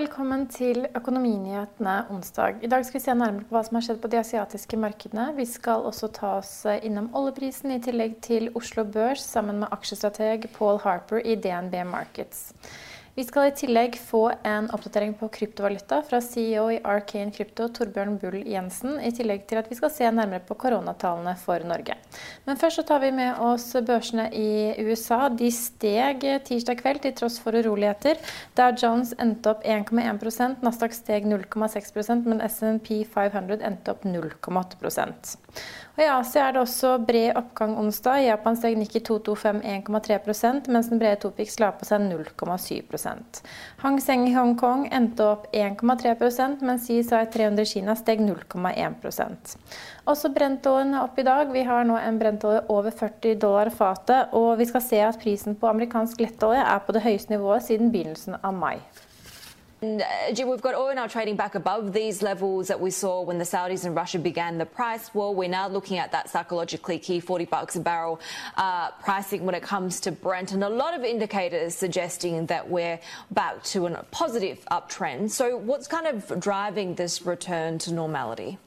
velkommen til Økonominyhetene onsdag. I dag skal vi se nærmere på hva som har skjedd på de asiatiske markedene. Vi skal også ta oss innom oljeprisen, i tillegg til Oslo Børs sammen med aksjestrateg Paul Harper i DNB Markets. Vi skal i tillegg få en oppdatering på kryptovaluta fra CEO i Arcane Krypto, Torbjørn Bull Jensen, i tillegg til at vi skal se nærmere på koronatallene for Norge. Men først så tar vi med oss børsene i USA. De steg tirsdag kveld til tross for uroligheter. Dow Jones endte opp 1,1% Nasdaq steg 0,6% men SNP 500 endte opp 0,8% og I Asia er det også bred oppgang onsdag. Japan steg Nikki 225 1,3% mens den brede Topix la på seg 0,7 Hang Seng i Hongkong endte opp 1,3% mens CSI 300 i Kina steg 0,1 Også brentoljen er opp i dag. Vi har nå en brentolje over 40 dollar fatet, og vi skal se at prisen på amerikansk lettolje er på det høyeste nivået siden begynnelsen av mai. And, uh, Jim, we've got oil now trading back above these levels that we saw when the Saudis and Russia began the price war. We're now looking at that psychologically key 40 bucks a barrel uh, pricing when it comes to Brent, and a lot of indicators suggesting that we're back to a positive uptrend. So, what's kind of driving this return to normality?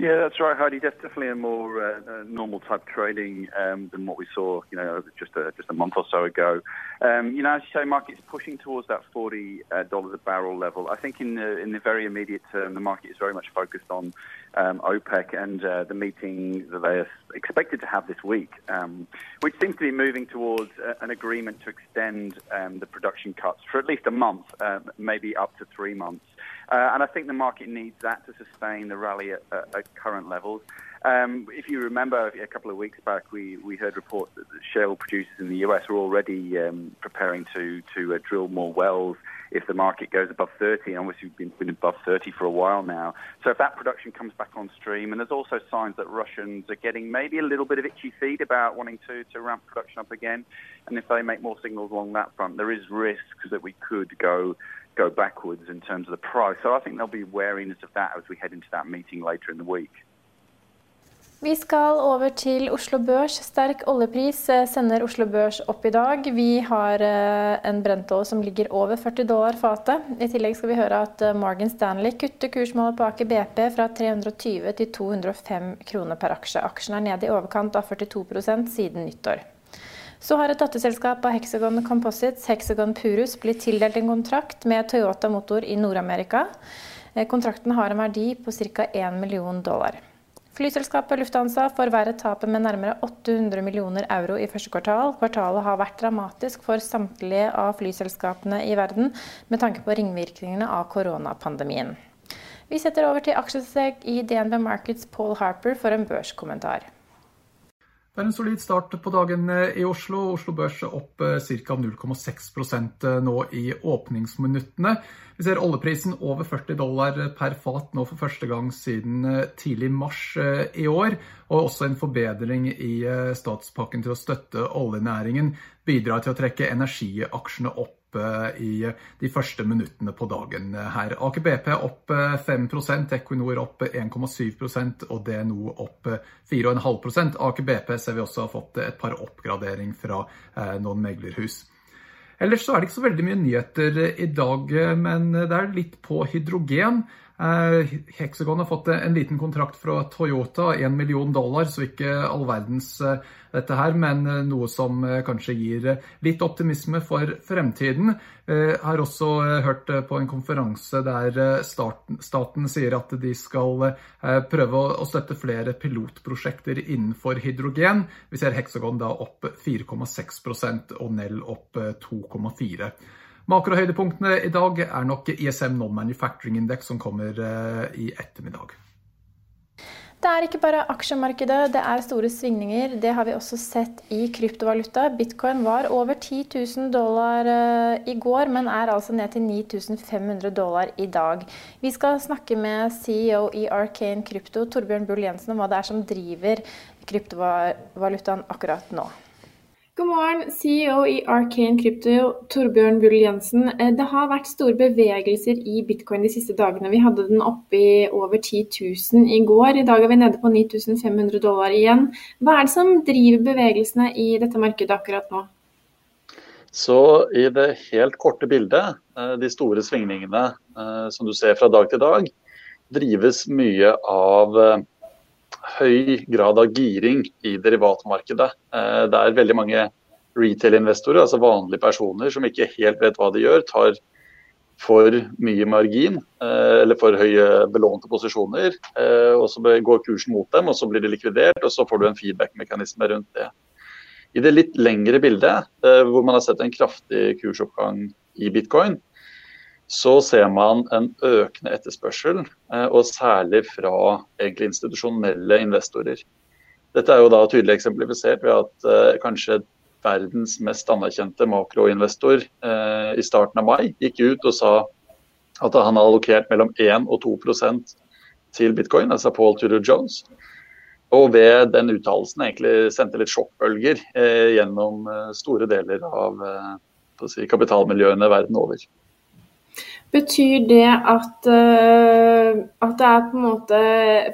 Yeah, that's right, Heidi. That's definitely a more uh, normal type trading um, than what we saw, you know, just a, just a month or so ago. Um, you know, as you say, market's pushing towards that forty uh, dollars a barrel level. I think in the in the very immediate term, the market is very much focused on um, OPEC and uh, the meeting that they are expected to have this week, um, which seems to be moving towards uh, an agreement to extend um, the production cuts for at least a month, uh, maybe up to three months. Uh, and I think the market needs that to sustain the rally at, at, at current levels. Um, if you remember, a couple of weeks back, we, we heard reports that shale producers in the US are already um, preparing to to uh, drill more wells if the market goes above 30. And obviously, we've been, been above 30 for a while now. So if that production comes back on stream, and there's also signs that Russians are getting maybe a little bit of itchy feet about wanting to, to ramp production up again, and if they make more signals along that front, there is risk that we could go go backwards in terms of the price. So I think there'll be wariness of that as we head into that meeting later in the week. Vi skal over til Oslo Børs. Sterk oljepris eh, sender Oslo Børs opp i dag. Vi har eh, en brentolje som ligger over 40 dollar fatet. I tillegg skal vi høre at eh, Morgan Stanley kutter kursmålet på Aker BP fra 320 til 205 kroner per aksje. Aksjen er nede i overkant av 42% siden nyttår. Så har et datterselskap av Hexagon Composites, Hexagon Purus, blitt tildelt en kontrakt med Toyota Motor i Nord-Amerika. Kontrakten har en verdi på ca. 1 million dollar. Flyselskapet Lufthansa forverret tapet med nærmere 800 millioner euro i første kvartal. Kvartalet har vært dramatisk for samtlige av flyselskapene i verden med tanke på ringvirkningene av koronapandemien. Vi setter over til aksjesteg i DNB Markets Paul Harper for en børskommentar. Det er en solid start på dagen eh, i Oslo. Oslo Børs opp eh, ca. 0,6 eh, nå i åpningsminuttene. Vi ser oljeprisen over 40 dollar per fat nå for første gang siden tidlig mars i år. Og også en forbedring i statspakken til å støtte oljenæringen bidrar til å trekke energiaksjene opp i de første minuttene på dagen her. Aker BP opp 5% Equinor opp 1,7% og DNO opp 4,5 Aker BP ser vi også har fått et par oppgradering fra eh, noen meglerhus. Ellers så er det ikke så veldig mye nyheter i dag, men det er litt på hydrogen. Hexagon har fått en liten kontrakt fra Toyota, 1 million dollar, så ikke all verdens dette her, men noe som kanskje gir litt optimisme for fremtiden. Jeg har også hørt på en konferanse der staten, staten sier at de skal prøve å støtte flere pilotprosjekter innenfor hydrogen. Vi ser Hexagon da opp 4,6% og Nell opp 2,4 Makrohøydepunktene i dag er nok ISM Non-Manufacturing Index som kommer eh, i ettermiddag. Det er ikke bare aksjemarkedet, det er store svingninger. Det har vi også sett i kryptovaluta. Bitcoin var over 10 000 dollar eh, i går, men er altså ned til 9500 dollar i dag. Vi skal snakke med CEO i Arcane Krypto, Torbjørn Bull Jensen, om hva det er som driver kryptovalutaen akkurat nå. God morgen, CEO i Arcane Crypto, Torbjørn Bull Jensen. Eh, det har vært store bevegelser i bitcoin de siste dagene. Vi hadde den oppe i over 10 000 i går. I dag er vi nede på 9500 dollar igjen. Hva er det som driver bevegelsene i dette markedet akkurat nå? Så i det helt korte bildet, eh, de store svingningene eh, som du ser fra dag til dag, drives mye av høy grad av giring i derivatmarkedet. Eh, det er veldig mange retail-investorer, altså vanlige personer, som ikke helt vet hva de gjør. tar for mye margin eh, eller for høye belånte posisjoner. Eh, og Så går kursen mot dem, og så blir de likvidert, og så får du en feedback-mekanisme rundt det. I det litt lengre bildet, hvor man har sett en kraftig kursoppgang i bitcoin, så ser man en økende etterspørsel, eh, og særlig fra egentlig institusjonelle investorer. Dette er jo da tydelig eksemplifisert ved at eh, kanskje verdens mest anerkjente makroinvestor eh, i starten av mai gikk ut og sa at han har allokert mellom 1 og 2% til bitcoin, altså Paul Tudor Jones. Og ved den uttalelsen egentlig sendte litt sjokkbølger gjennom store deler av si, kapitalmiljøene verden over. Betyr det at, uh, at, det er på en måte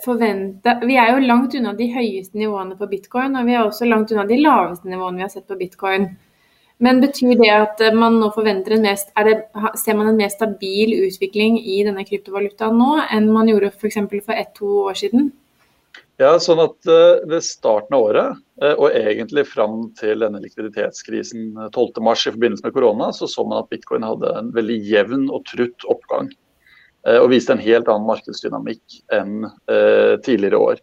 forventa Vi er jo langt unna de høyeste nivåene på bitcoin, og vi er også langt unna de laveste nivåene vi har sett på bitcoin. Men betyr det at man nå forventer en mest, det, ser man en mer stabil utvikling i denne kryptovalutaen nå enn man gjorde f.eks. for, for ett-to år siden? Ja, sånn at uh, Ved starten av året, uh, og egentlig fram til denne likviditetskrisen 12.3 eh, i forbindelse med korona, så så man at bitcoin hadde en veldig jevn og trutt oppgang. Og viste en helt annen markedsdynamikk enn tidligere år.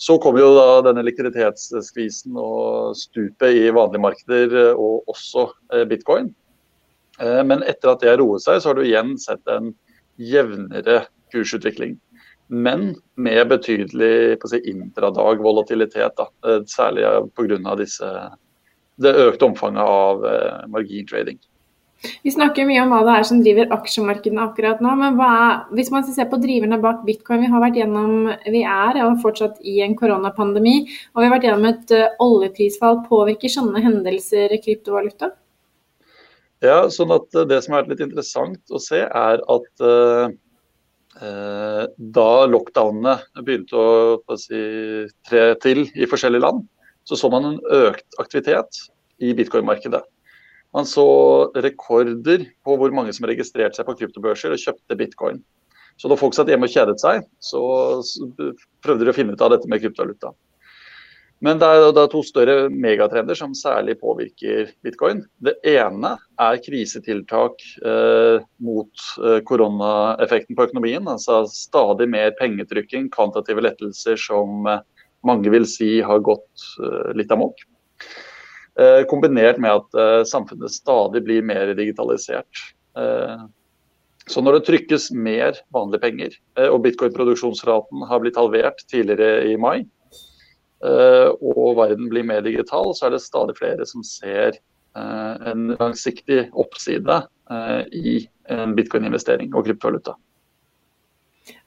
Så kom jo da denne likviditetsskvisen og stupet i vanlige markeder, og også bitcoin. Men etter at det har roet seg, så har du igjen sett en jevnere kursutvikling men med betydelig si, intradag-volatilitet. Eh, særlig pga. det økte omfanget av eh, margintrading. Vi snakker mye om hva det er som driver aksjemarkedene akkurat nå. Men er, hvis man ser på driverne bak bitcoin, vi har vært gjennom, vi er og fortsatt i en koronapandemi, og vi har vært gjennom et uh, oljeprisfall. Påvirker sånne hendelser kryptovaluta? Ja, sånn at Det som har vært litt interessant å se, er at uh, Eh, da lockdownene begynte å si, tre til i forskjellige land, så så man en økt aktivitet i bitcoin-markedet. Man så rekorder på hvor mange som registrerte seg på kryptobørser og kjøpte bitcoin. Så da folk satt hjemme og kjedet seg, så prøvde de å finne ut av dette med kryptovaluta. Men det er, det er to større megatrender som særlig påvirker bitcoin. Det ene er krisetiltak eh, mot eh, koronaeffekten på økonomien. Altså stadig mer pengetrykking, kvantitative lettelser som eh, mange vil si har gått eh, litt amok. Eh, kombinert med at eh, samfunnet stadig blir mer digitalisert. Så når det trykkes mer vanlige penger, og bitcoin-produksjonsraten har blitt halvert tidligere i mai, og verden blir mer digital, så er det stadig flere som ser eh, en langsiktig oppside eh, i en bitcoin-investering og kryptovaluta.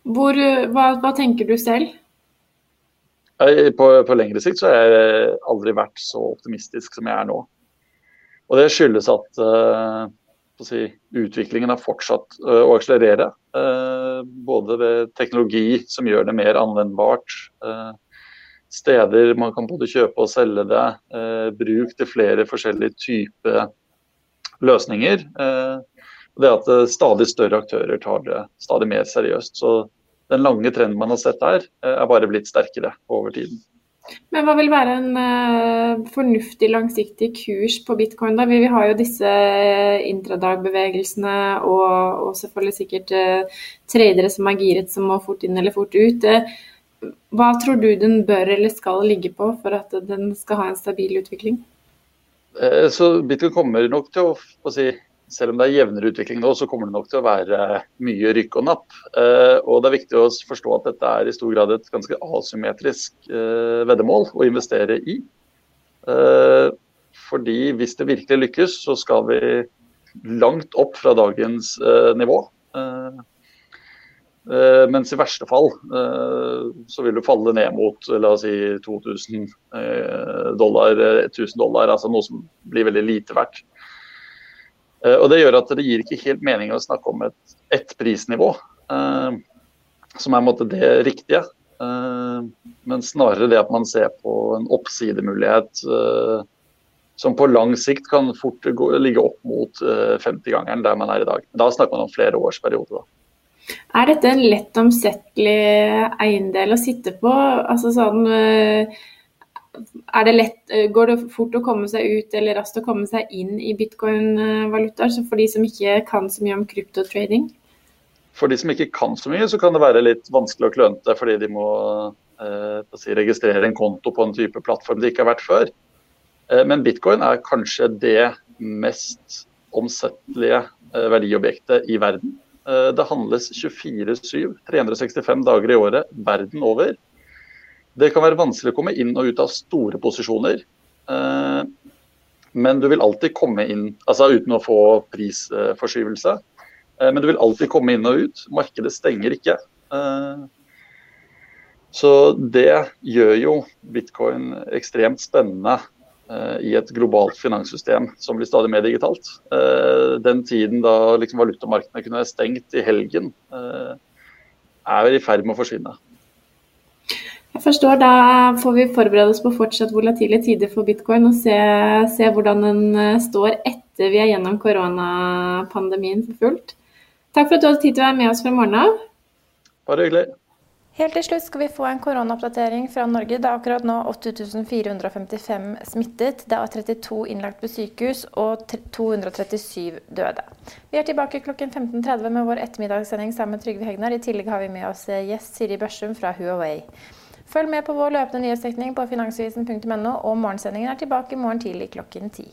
Hvor, hva, hva, tenker du selv? På, på, lengre sikt så har jeg aldri vært så optimistisk som jeg er nå. Og det skyldes at si, utviklingen har fortsatt å akselerere. Både ved teknologi som gjør det mer anvendbart, steder man kan både kjøpe og selge det. Eh, bruk til flere forskjellige typer løsninger. Eh, Det at stadig større aktører tar det stadig mer seriøst. Så den lange trenden man har sett der, er bare blitt sterkere over tiden. Men hva vil være en uh, fornuftig langsiktig kurs på bitcoin? da? Vi, vi har jo disse intradagbevegelsene og, og selvfølgelig sikkert uh, tradere som er giret som må fort inn eller fort ut. Uh, hva tror du den bør eller skal ligge på for at den skal ha en stabil utvikling? Så Bitcoin kommer nok til å, si, selv om det er jevnere utvikling nå, så kommer det nok til å være mye rykk og napp. Eh, og det er viktig å forstå at dette er i stor grad et ganske asymmetrisk eh, veddemål å investere i. Eh, fordi hvis det virkelig lykkes, så skal vi langt opp fra dagens nivå. Mens i verste fall så vil du falle ned mot la oss si 2000 dollar, 1000 dollar, altså noe som blir veldig lite verdt. Eh, og Det gjør at det gir ikke helt mening å snakke om et, ett prisnivå, eh, som er en måte, det riktige. Eh, men snarere det at man ser på en oppsidemulighet eh, som på lang sikt kan fort ligge opp mot 50-gangeren eh, der man er i dag. Da snakker man om flere års periode. Er dette en lett omsettelig eiendel å sitte på? Altså sånn eh, lett, eh, går det fort å komme seg ut eller raskt å komme seg inn i bitcoin-valutaer, for de som ikke kan så mye om kryptotrading? For de som ikke kan så mye, så kan det være litt vanskelig å klønete fordi de må eh, si, registrere en konto på en type plattform de ikke har vært før. Eh, men bitcoin er kanskje det mest omsettelige eh, verdiobjektet i verden. Eh, det handles 24-7, 365 dager i året verden over. Det kan være vanskelig å komme inn og ut av store posisjoner. Eh, men du vil alltid komme inn, altså uten å få prisforskyvelse. Eh, men du vil alltid komme inn og ut. Markedet stenger ikke. Så det gjør jo bitcoin ekstremt spennende i et globalt finanssystem som blir stadig mer digitalt. Den tiden da liksom valutamarkedene kunne være stengt i helgen, er i ferd med å forsvinne. Jeg forstår. Da får vi forberede oss på fortsatt volatile tider for bitcoin og se, se hvordan den eh, står etter vi er gjennom koronapandemien for fullt. Takk for at du hadde tid til å være med oss fra morgenen av. Bare hyggelig. Helt til slutt skal vi få en koronaoppdatering fra Norge. Det er akkurat nå 8455 smittet. Det er 32 innlagt på sykehus og 237 døde. Vi er tilbake klokken 15.30 med vår ettermiddagssending sammen med Trygve Hegnar. I tillegg har vi med oss eh, gjest Siri Børsum fra Huawei. Følg med på vår løpende nyhetsdekning på finansavisen.no, og morgensendingen er tilbake i morgen tidlig klokken ti.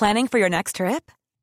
Planning for your next trip?